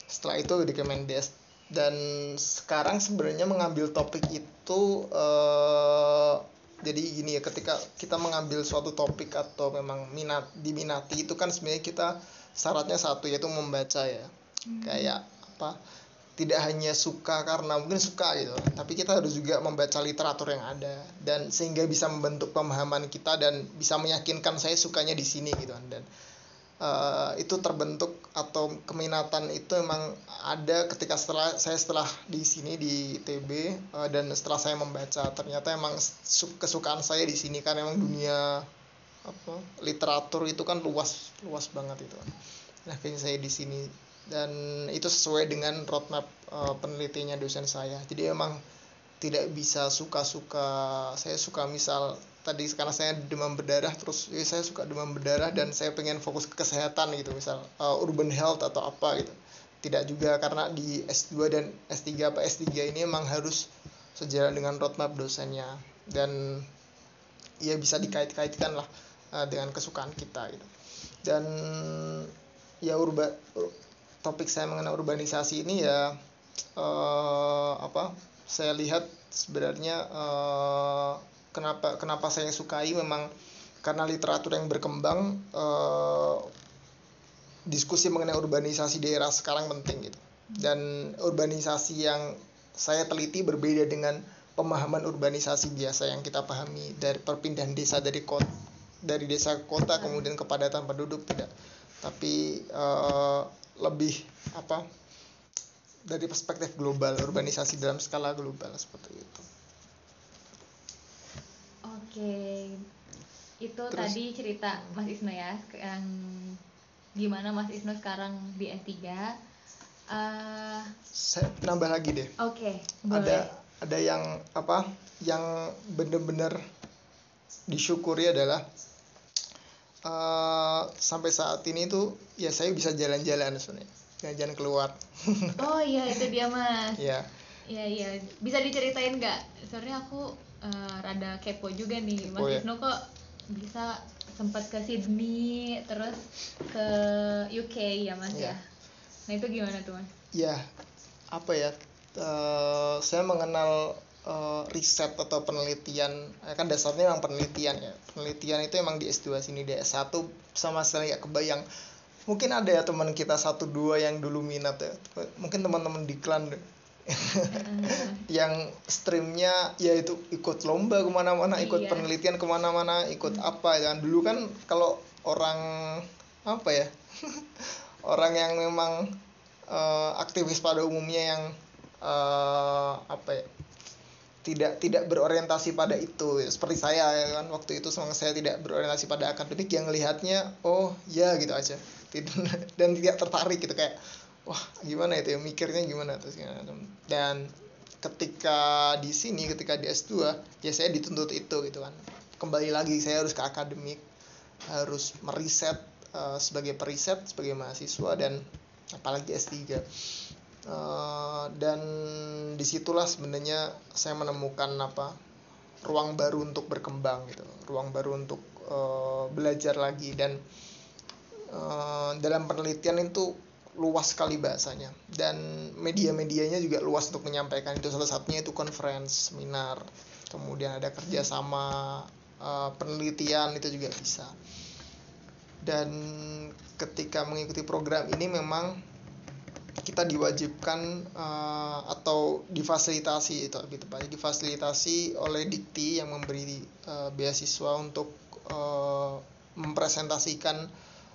Setelah itu di Kemendes dan sekarang sebenarnya mengambil topik itu uh, jadi gini ya ketika kita mengambil suatu topik atau memang minat diminati itu kan sebenarnya kita syaratnya satu yaitu membaca ya hmm. kayak apa tidak hanya suka karena mungkin suka gitu tapi kita harus juga membaca literatur yang ada dan sehingga bisa membentuk pemahaman kita dan bisa meyakinkan saya sukanya di sini gitu kan. Dan uh, itu terbentuk atau keminatan itu memang ada ketika setelah saya setelah di sini di TB uh, eh, dan setelah saya membaca ternyata emang kesukaan saya di sini kan emang dunia apa literatur itu kan luas luas banget itu. Nah kayaknya saya di sini dan itu sesuai dengan roadmap uh, penelitiannya dosen saya. Jadi emang tidak bisa suka-suka. Saya suka misal tadi karena saya demam berdarah terus ya saya suka demam berdarah dan saya pengen fokus ke kesehatan gitu misal uh, urban health atau apa gitu. Tidak juga karena di S2 dan S3 apa S3 ini emang harus sejalan dengan roadmap dosennya. Dan ya bisa dikait-kaitkan lah uh, dengan kesukaan kita gitu. Dan ya urba topik saya mengenai urbanisasi ini ya uh, apa saya lihat sebenarnya uh, kenapa kenapa saya sukai memang karena literatur yang berkembang uh, diskusi mengenai urbanisasi daerah sekarang penting gitu. Dan urbanisasi yang saya teliti berbeda dengan pemahaman urbanisasi biasa yang kita pahami dari perpindahan desa dari kota dari desa ke kota kemudian kepadatan penduduk tidak. Tapi uh, lebih apa dari perspektif global urbanisasi dalam skala global seperti itu. Oke, itu Terus, tadi cerita Mas Isno ya yang gimana Mas Isno sekarang di S3. Uh, saya nambah lagi deh. Oke, okay, Ada ada yang apa? Yang benar-benar disyukuri adalah uh, sampai saat ini tuh ya saya bisa jalan-jalan sebenarnya jalan-jalan keluar. Oh iya itu dia mas. Iya. Iya iya. Bisa diceritain nggak? Soalnya aku uh, rada kepo juga nih. Mas oh, iya. kok bisa sempat ke Sydney terus ke UK ya mas yeah. ya nah itu gimana tuh mas? Ya apa ya? Uh, saya mengenal uh, riset atau penelitian eh, kan dasarnya memang penelitian ya penelitian itu emang di S2 sini di S1 sama sekali ya kebayang mungkin ada ya teman kita satu dua yang dulu minat ya mungkin teman-teman di klan deh. yang streamnya ya itu ikut lomba ke mana-mana ikut iya. penelitian ke mana-mana ikut hmm. apa ya dulu kan kalau orang apa ya orang yang memang uh, aktivis pada umumnya yang uh, apa ya tidak tidak berorientasi pada itu. Seperti saya ya kan waktu itu semang saya tidak berorientasi pada akademik yang melihatnya oh ya gitu aja. Dan tidak tertarik gitu. Kayak wah gimana itu ya? Mikirnya gimana? Terus dan ketika di sini ketika di S2 ya saya dituntut itu gitu kan. Kembali lagi saya harus ke akademik harus meriset uh, sebagai periset sebagai mahasiswa dan apalagi S3 Uh, dan di situlah sebenarnya saya menemukan apa ruang baru untuk berkembang gitu. Ruang baru untuk uh, belajar lagi dan uh, dalam penelitian itu luas sekali bahasanya. Dan media-medianya juga luas untuk menyampaikan. Itu salah satunya itu conference seminar. Kemudian ada kerjasama uh, penelitian itu juga bisa. Dan ketika mengikuti program ini memang kita diwajibkan uh, atau difasilitasi itu lebih tepatnya difasilitasi oleh dikti yang memberi uh, beasiswa untuk uh, mempresentasikan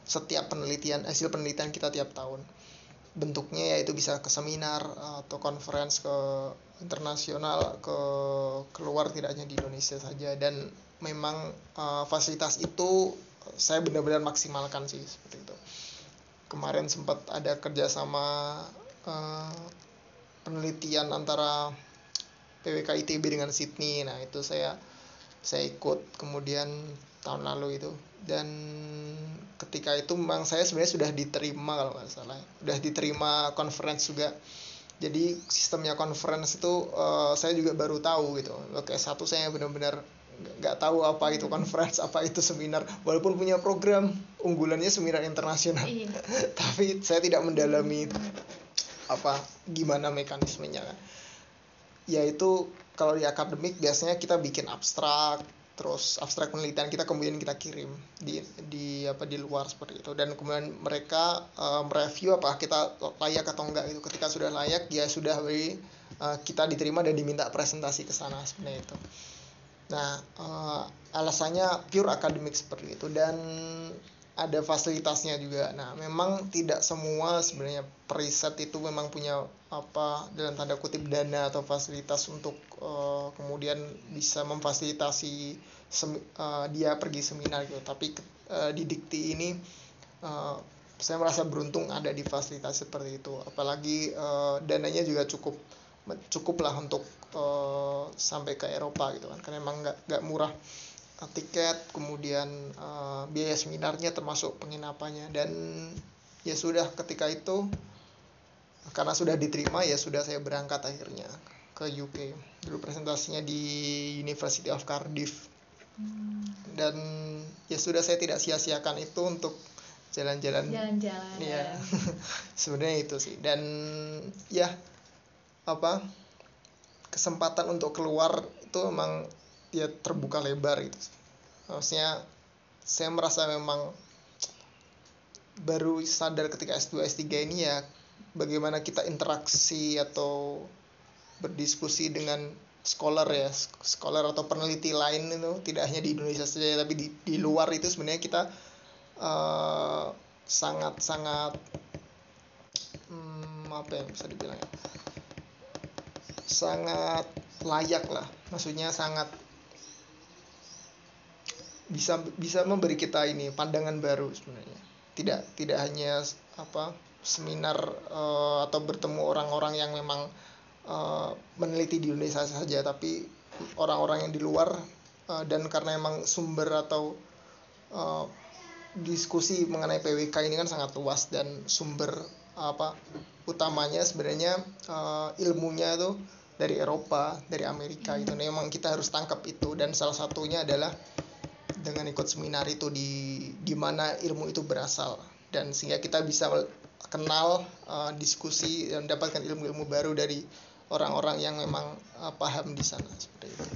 setiap penelitian hasil penelitian kita tiap tahun. Bentuknya yaitu bisa ke seminar atau conference ke internasional ke keluar tidak hanya di Indonesia saja. Dan memang uh, fasilitas itu saya benar-benar maksimalkan sih seperti itu kemarin sempat ada kerjasama uh, penelitian antara PWK ITB dengan Sydney. Nah itu saya saya ikut kemudian tahun lalu itu. Dan ketika itu memang saya sebenarnya sudah diterima kalau nggak salah. Sudah diterima conference juga. Jadi sistemnya conference itu uh, saya juga baru tahu gitu. Oke satu saya benar-benar nggak tahu apa itu conference apa itu seminar. Walaupun punya program unggulannya seminar internasional. Iya. tapi saya tidak mendalami apa gimana mekanismenya. Kan yaitu kalau di akademik biasanya kita bikin abstrak terus abstrak penelitian kita kemudian kita kirim di di apa di luar seperti itu. Dan kemudian mereka uh, mereview apa kita layak atau enggak itu. Ketika sudah layak ya sudah beri uh, kita diterima dan diminta presentasi ke sana sebenarnya itu Nah, uh, alasannya pure akademik seperti itu dan ada fasilitasnya juga. Nah, memang tidak semua sebenarnya periset itu memang punya apa dalam tanda kutip dana atau fasilitas untuk uh, kemudian bisa memfasilitasi semi- uh, dia pergi seminar gitu tapi uh, di dikti ini uh, saya merasa beruntung ada di fasilitas seperti itu apalagi uh, dananya juga cukup cukup lah untuk uh, sampai ke Eropa gitu kan. Karena emang nggak nggak murah tiket kemudian uh, biaya seminarnya termasuk penginapannya. Dan ya sudah ketika itu karena sudah diterima ya sudah saya berangkat akhirnya ke UK dulu presentasinya di University of Cardiff. Dan ya sudah saya tidak sia-siakan itu untuk jalan-jalan. Jalan-jalan ya. Sebenarnya itu sih. Dan ya apa kesempatan untuk keluar itu memang ya terbuka lebar gitu. Maksudnya saya merasa memang baru sadar ketika S2 S3 ini ya bagaimana kita interaksi atau berdiskusi dengan scholar ya scholar atau peneliti lain itu tidak hanya di Indonesia saja tapi di di luar itu sebenarnya kita uh, sangat sangat hmm, apa yang bisa dibilang ya sangat layak lah. Maksudnya sangat bisa bisa memberi kita ini pandangan baru sebenarnya. Tidak tidak hanya apa seminar uh, atau bertemu orang-orang yang memang uh, meneliti di Indonesia saja tapi orang-orang yang di luar uh, dan karena emang sumber atau uh, diskusi mengenai PWK ini kan sangat luas dan sumber apa utamanya sebenarnya uh, ilmunya itu dari Eropa, dari Amerika itu. Nah, memang kita harus tangkap itu dan salah satunya adalah dengan ikut seminar itu di di mana ilmu itu berasal dan sehingga kita bisa kenal uh, diskusi dan mendapatkan ilmu-ilmu baru dari orang-orang yang memang uh, paham di sana seperti itu.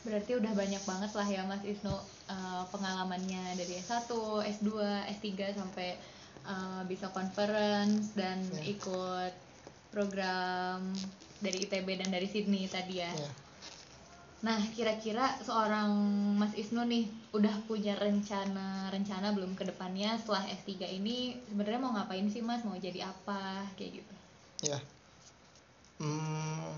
Berarti udah banyak banget lah ya Mas Isno uh, pengalamannya dari S1, S2, S3 sampai uh, bisa conference dan yeah. ikut program dari ITB dan dari Sydney tadi ya. Yeah. Nah, kira-kira seorang Mas Isnu nih udah punya rencana-rencana belum ke depannya setelah S3 ini sebenarnya mau ngapain sih Mas? Mau jadi apa? Kayak gitu. Ya. Hmm,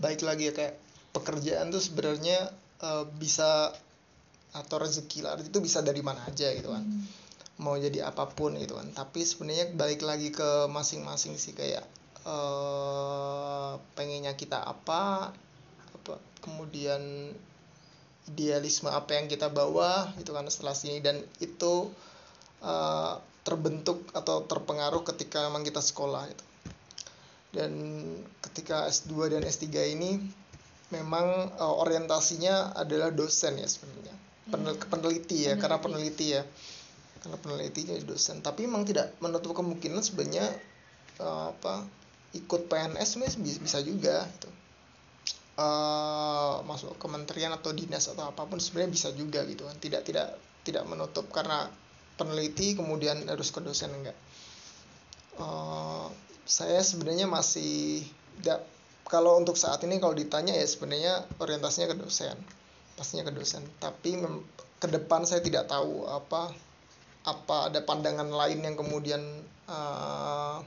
baik lagi ya kayak pekerjaan tuh sebenarnya uh, bisa atau rezeki lah itu bisa dari mana aja gitu kan. Hmm. Mau jadi apa pun gitu kan. Tapi sebenarnya balik lagi ke masing-masing sih kayak uh, pengennya kita apa apa kemudian idealisme apa yang kita bawa itu kan setelah sini. Dan itu uh, terbentuk atau terpengaruh ketika memang kita sekolah itu dan ketika S2 dan S3 ini memang uh, orientasinya adalah dosen ya sebenarnya. Penel hmm. peneliti ya peneliti. karena peneliti. ya. Karena peneliti jadi dosen. Tapi memang tidak menutup kemungkinan sebenarnya uh, apa ikut PNS bisa juga gitu. Uh, masuk kementerian atau dinas atau apa pun sebenarnya bisa juga gitu. Kan tidak tidak tidak menutup karena peneliti kemudian harus ke dosen enggak. Uh, saya sebenarnya masih tidak kalau untuk saat ini kalau ditanya ya sebenarnya orientasinya ke dosen pastinya ke dosen. Tapi ke depan saya tidak tahu apa apa ada pandangan lain yang kemudian uh,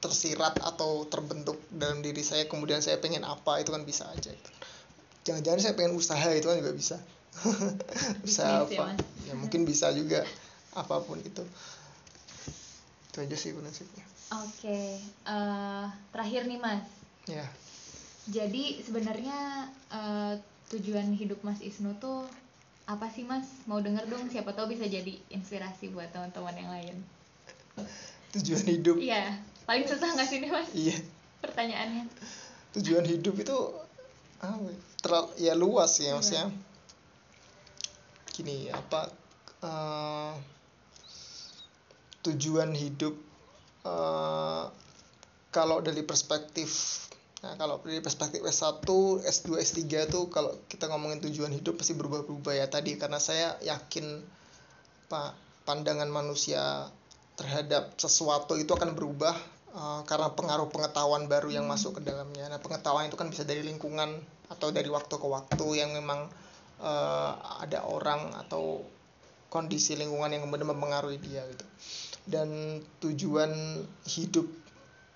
tersirat atau terbentuk dalam diri saya kemudian saya pengen apa itu kan bisa aja itu. Jangan-jangan saya pengen usaha itu kan juga bisa. Bisa apa? ya, ya mungkin bisa juga apa pun itu. Itu aja sih prinsipnya oke okay. uh, eh, terakhir nih mas. Ya. Jadi sebenarnya uh, tujuan hidup mas Isnu tuh apa sih mas? Mau denger dong siapa tahu bisa jadi inspirasi buat teman-teman yang lain. Tujuan hidup? Iya paling susah nggak sih nih mas? Iya. Pertanyaannya. Tujuan hidup itu ah, terlalu ya luas ya maksudnya gini apa uh, tujuan hidup uh, kalau dari perspektif Nah, kalau dari perspektif S1, S2, S3 tuh kalau kita ngomongin tujuan hidup pasti berubah-ubah ya. Tadi karena saya yakin Pak pandangan manusia terhadap sesuatu itu akan berubah uh, karena pengaruh pengetahuan baru yang hmm. masuk ke dalamnya. Nah, pengetahuan itu kan bisa dari lingkungan atau dari waktu ke waktu yang memang uh, ada orang atau kondisi lingkungan yang kemudian mempengaruhi dia gitu. Dan tujuan hidup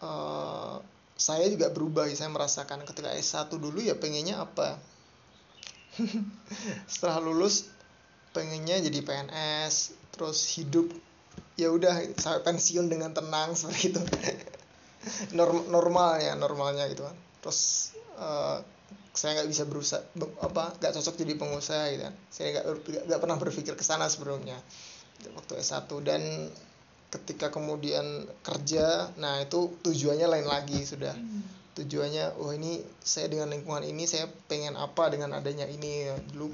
uh, saya juga berubah saya merasakan ketika S1 dulu ya pengennya apa setelah lulus pengennya jadi PNS terus hidup ya udah sampai pensiun dengan tenang seperti itu. Norm, normal ya normalnya gitu kan. Terus uh, saya nggak bisa berusaha apa nggak cocok jadi pengusaha gitu kan. Saya nggak nggak pernah berpikir ke sana sebelumnya waktu S1 dan ketika kemudian kerja nah itu tujuannya lain lagi sudah. Hmm. tujuannya oh ini saya dengan lingkungan ini saya pengen apa dengan adanya ini. Dulu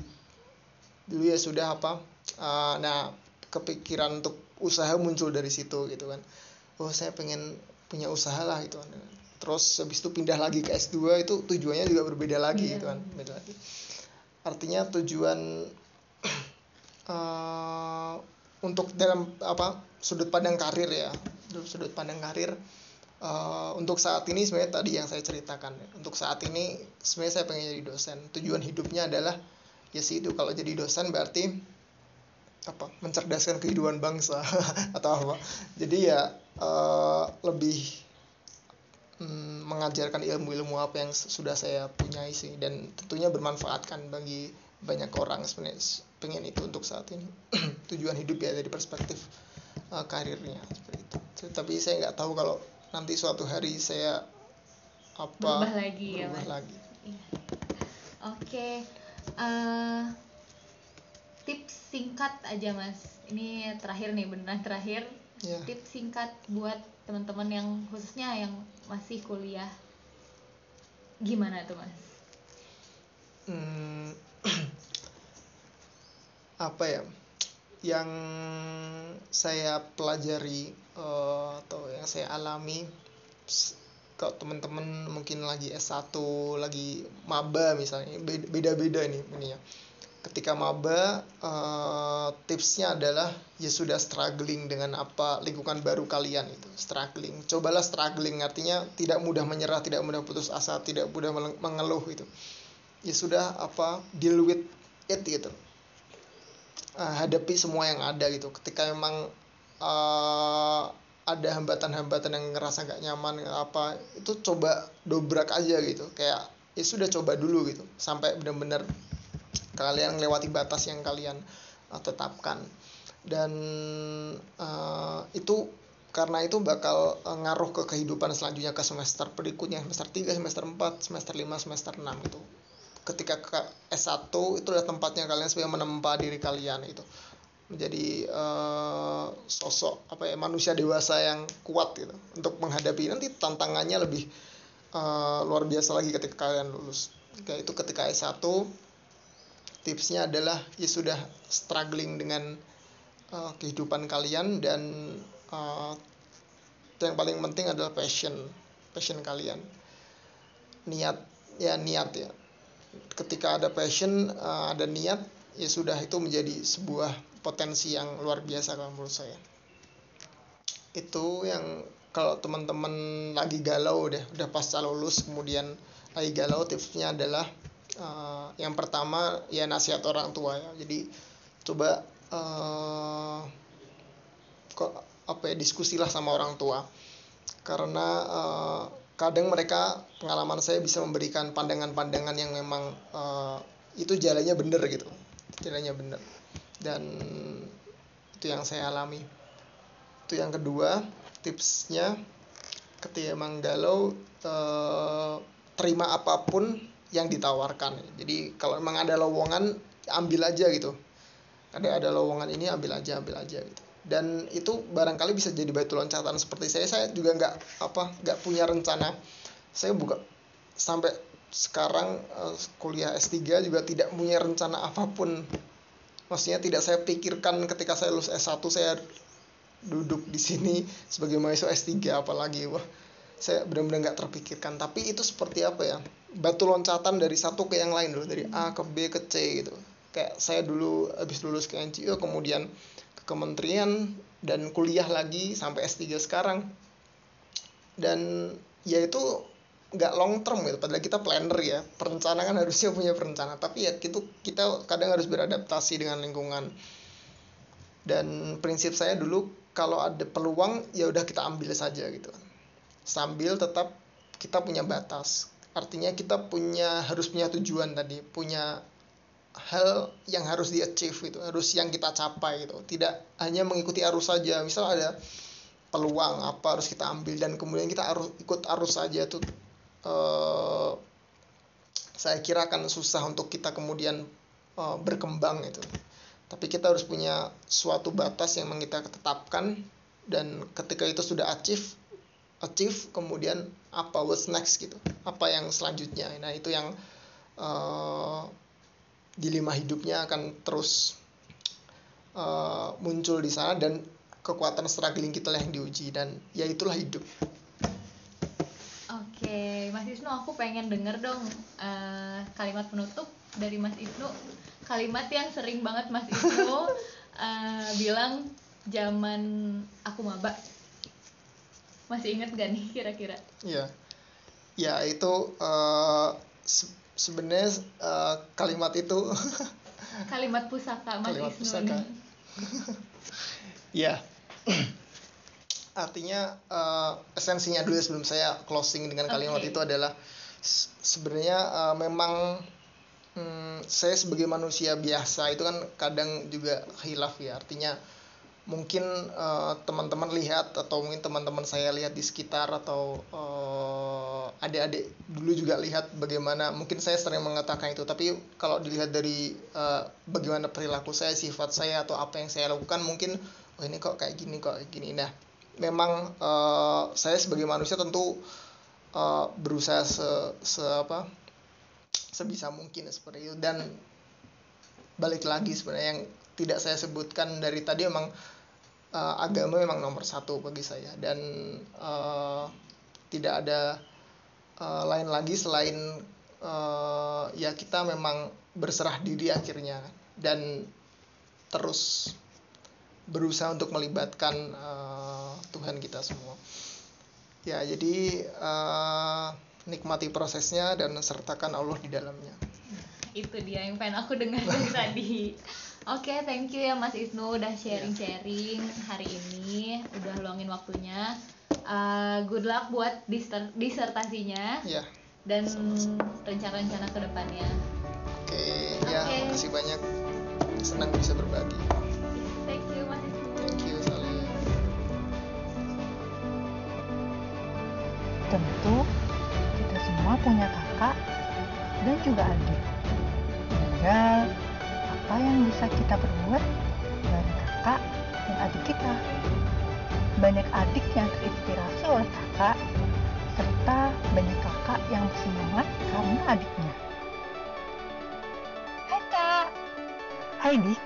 dulu ya sudah apa uh, nah kepikiran untuk usaha muncul dari situ gitu kan. Oh saya pengen punya usaha lah gitu kan. Terus habis itu pindah lagi ke S2 itu tujuannya juga berbeda lagi yeah. gitu kan beda lagi. Artinya tujuan uh, untuk dalam apa sudut pandang karir ya sudut pandang karir uh, untuk saat ini sebenarnya tadi yang saya ceritakan untuk saat ini sebenarnya saya pengen jadi dosen. Tujuan hidupnya adalah ya sih itu kalau jadi dosen berarti apa mencerdaskan kehidupan bangsa atau apa. Jadi ya uh, lebih mm, mengajarkan ilmu-ilmu apa yang sudah saya punyai sih. Dan tentunya bermanfaatkan bagi banyak orang sebenarnya pengen itu untuk saat ini. Tujuan hidup ya dari perspektif uh, karirnya seperti itu. Tapi saya nggak tahu kalau nanti suatu hari saya apa berubah lagi ya, berubah ya lagi. Iya. oke okay. uh, eh, singkat aja mas. Ini terakhir nih beneran terakhir. Yeah. tips singkat buat teman-teman yang khususnya yang masih kuliah. Gimana tuh mas? Hmm, apa ya? Yang saya pelajari uh, atau yang saya alami kalau teman-teman mungkin lagi S1 lagi maba misalnya beda-beda nih ini ya ketika maba uh, tipsnya adalah ya sudah struggling dengan apa lingkungan baru kalian itu struggling. Cobalah struggling artinya tidak mudah menyerah tidak mudah putus asa tidak mudah mengeluh itu ya sudah apa deal with it gitu. Uh, hadapi semua yang ada gitu. Ketika memang uh, ada hambatan-hambatan yang ngerasa gak nyaman apa itu coba dobrak aja gitu. Kayak ya sudah coba dulu gitu. Sampai benar-benar kalian melewati batas yang kalian uh, tetapkan. Dan uh, itu karena itu bakal uh, ngaruh ke kehidupan selanjutnya ke semester berikutnya semester 3, semester 4, semester 5, semester 6 itu ketika ke S1 itu adalah tempatnya kalian sebagai menempa diri kalian itu. Menjadi uh, sosok apa ya manusia dewasa yang kuat gitu untuk menghadapi. Nanti tantangannya lebih uh, luar biasa lagi ketika kalian lulus. Kayak itu ketika S1 tipsnya adalah ya sudah struggling dengan uh, kehidupan kalian dan uh, yang paling penting adalah passion passion kalian. Niat ya niat ya. Ketika ada passion uh, ada niat ya sudah itu menjadi sebuah potensi yang luar biasa kalau menurut saya. Itu yang kalau teman-teman lagi galau deh udah pasca lulus kemudian lagi galau tipsnya adalah uh, yang pertama ya nasihat orang tua ya. Jadi coba uh, kok apa ya diskusilah sama orang tua. Karena uh, kadang mereka pengalaman saya bisa memberikan pandangan-pandangan yang memang uh, itu jalannya benar gitu. Jalannya benar. Dan itu yang saya alami. Itu yang kedua tipsnya ketika emang galau uh, terima apa pun yang ditawarkan. Jadi kalau memang ada lowongan ambil aja gitu. Ada ada lowongan ini ambil aja ambil aja gitu. Dan itu barangkali bisa jadi batu loncatan seperti saya. Saya juga nggak apa nggak punya rencana. Saya buka sampai sekarang uh, kuliah S3 juga tidak punya rencana apa pun. Maksudnya tidak saya pikirkan ketika saya lulus S1 saya duduk di sini sebagai mahasiswa S3 apalagi. Wah saya benar-benar nggak terpikirkan. Tapi itu seperti apa ya batu loncatan dari satu ke yang lain dulu dari A ke B ke C gitu. Kayak saya dulu habis lulus ke NGO kemudian ke kementerian dan kuliah lagi sampai S3 sekarang. Dan ya itu nggak long term gitu padahal kita planner ya. Perencana kan harusnya punya perencana tapi ya itu kita kadang harus beradaptasi dengan lingkungan. Dan prinsip saya dulu kalau ada peluang ya udah kita ambil saja gitu. Sambil tetap kita punya batas artinya kita punya harus punya tujuan tadi punya hal yang harus di achieve itu harus yang kita capai gitu. Tidak hanya mengikuti arus saja. Misal ada peluang apa harus kita ambil dan kemudian kita harus ikut arus saja tuh uh, saya kira akan susah untuk kita kemudian uh, berkembang itu tapi kita harus punya suatu batas yang kita tetapkan dan ketika itu sudah achieve achieve kemudian apa what's next gitu apa yang selanjutnya nah itu yang uh, dilema hidupnya akan terus uh, muncul di sana dan kekuatan struggling kita yang diuji dan ya itulah hidup. Oke, Mas Isnu aku pengen denger dong uh, kalimat penutup dari Mas Isnu. Kalimat yang sering banget Mas Isnu uh, bilang zaman aku maba. Masih inget gak nih kira-kira? Iya. Ya itu uh, sebenarnya uh, kalimat itu kalimat pusaka Mas kalimat Isnu pusaka. ya artinya uh, esensinya dulu sebelum saya closing dengan kalimat okay. itu adalah sebenarnya uh, memang um, saya sebagai manusia biasa itu kan kadang juga hilaf ya artinya mungkin teman-teman uh, lihat atau mungkin teman-teman saya lihat di sekitar atau uh, adik-adik dulu juga lihat bagaimana mungkin saya sering mengatakan itu tapi kalau dilihat dari uh, bagaimana perilaku saya sifat saya atau apa yang saya lakukan mungkin oh ini kok kayak gini kok kayak gini. Nah memang uh, saya sebagai manusia tentu uh, berusaha se, se apa sebisa mungkin seperti itu. Dan balik lagi sebenarnya yang tidak saya sebutkan dari tadi memang uh, agama memang nomor satu bagi saya. Dan uh, tidak ada uh, lain lagi selain uh, ya kita memang berserah diri akhirnya. Dan terus berusaha untuk melibatkan uh, Tuhan kita semua. Ya jadi uh, nikmati prosesnya dan sertakan Allah di dalamnya. Itu dia yang pengen aku dengar dari tadi Oke, okay, thank you ya Mas Isnu udah sharing-sharing hari ini, udah luangin waktunya. Uh, good luck buat diser disertasinya. Yeah. Dan rencana-rencana ke depannya. Oke, okay, okay. ya, makasih banyak. Senang bisa berbagi. Thank you Mas Isnu. Thank you Sally. Tentu kita semua punya kakak dan juga adik. Tinggal apa yang bisa kita perbuat dari kakak dan adik kita. Banyak adik yang terinspirasi oleh kakak, serta banyak kakak yang semangat karena adiknya. Hai kak. Hai dik,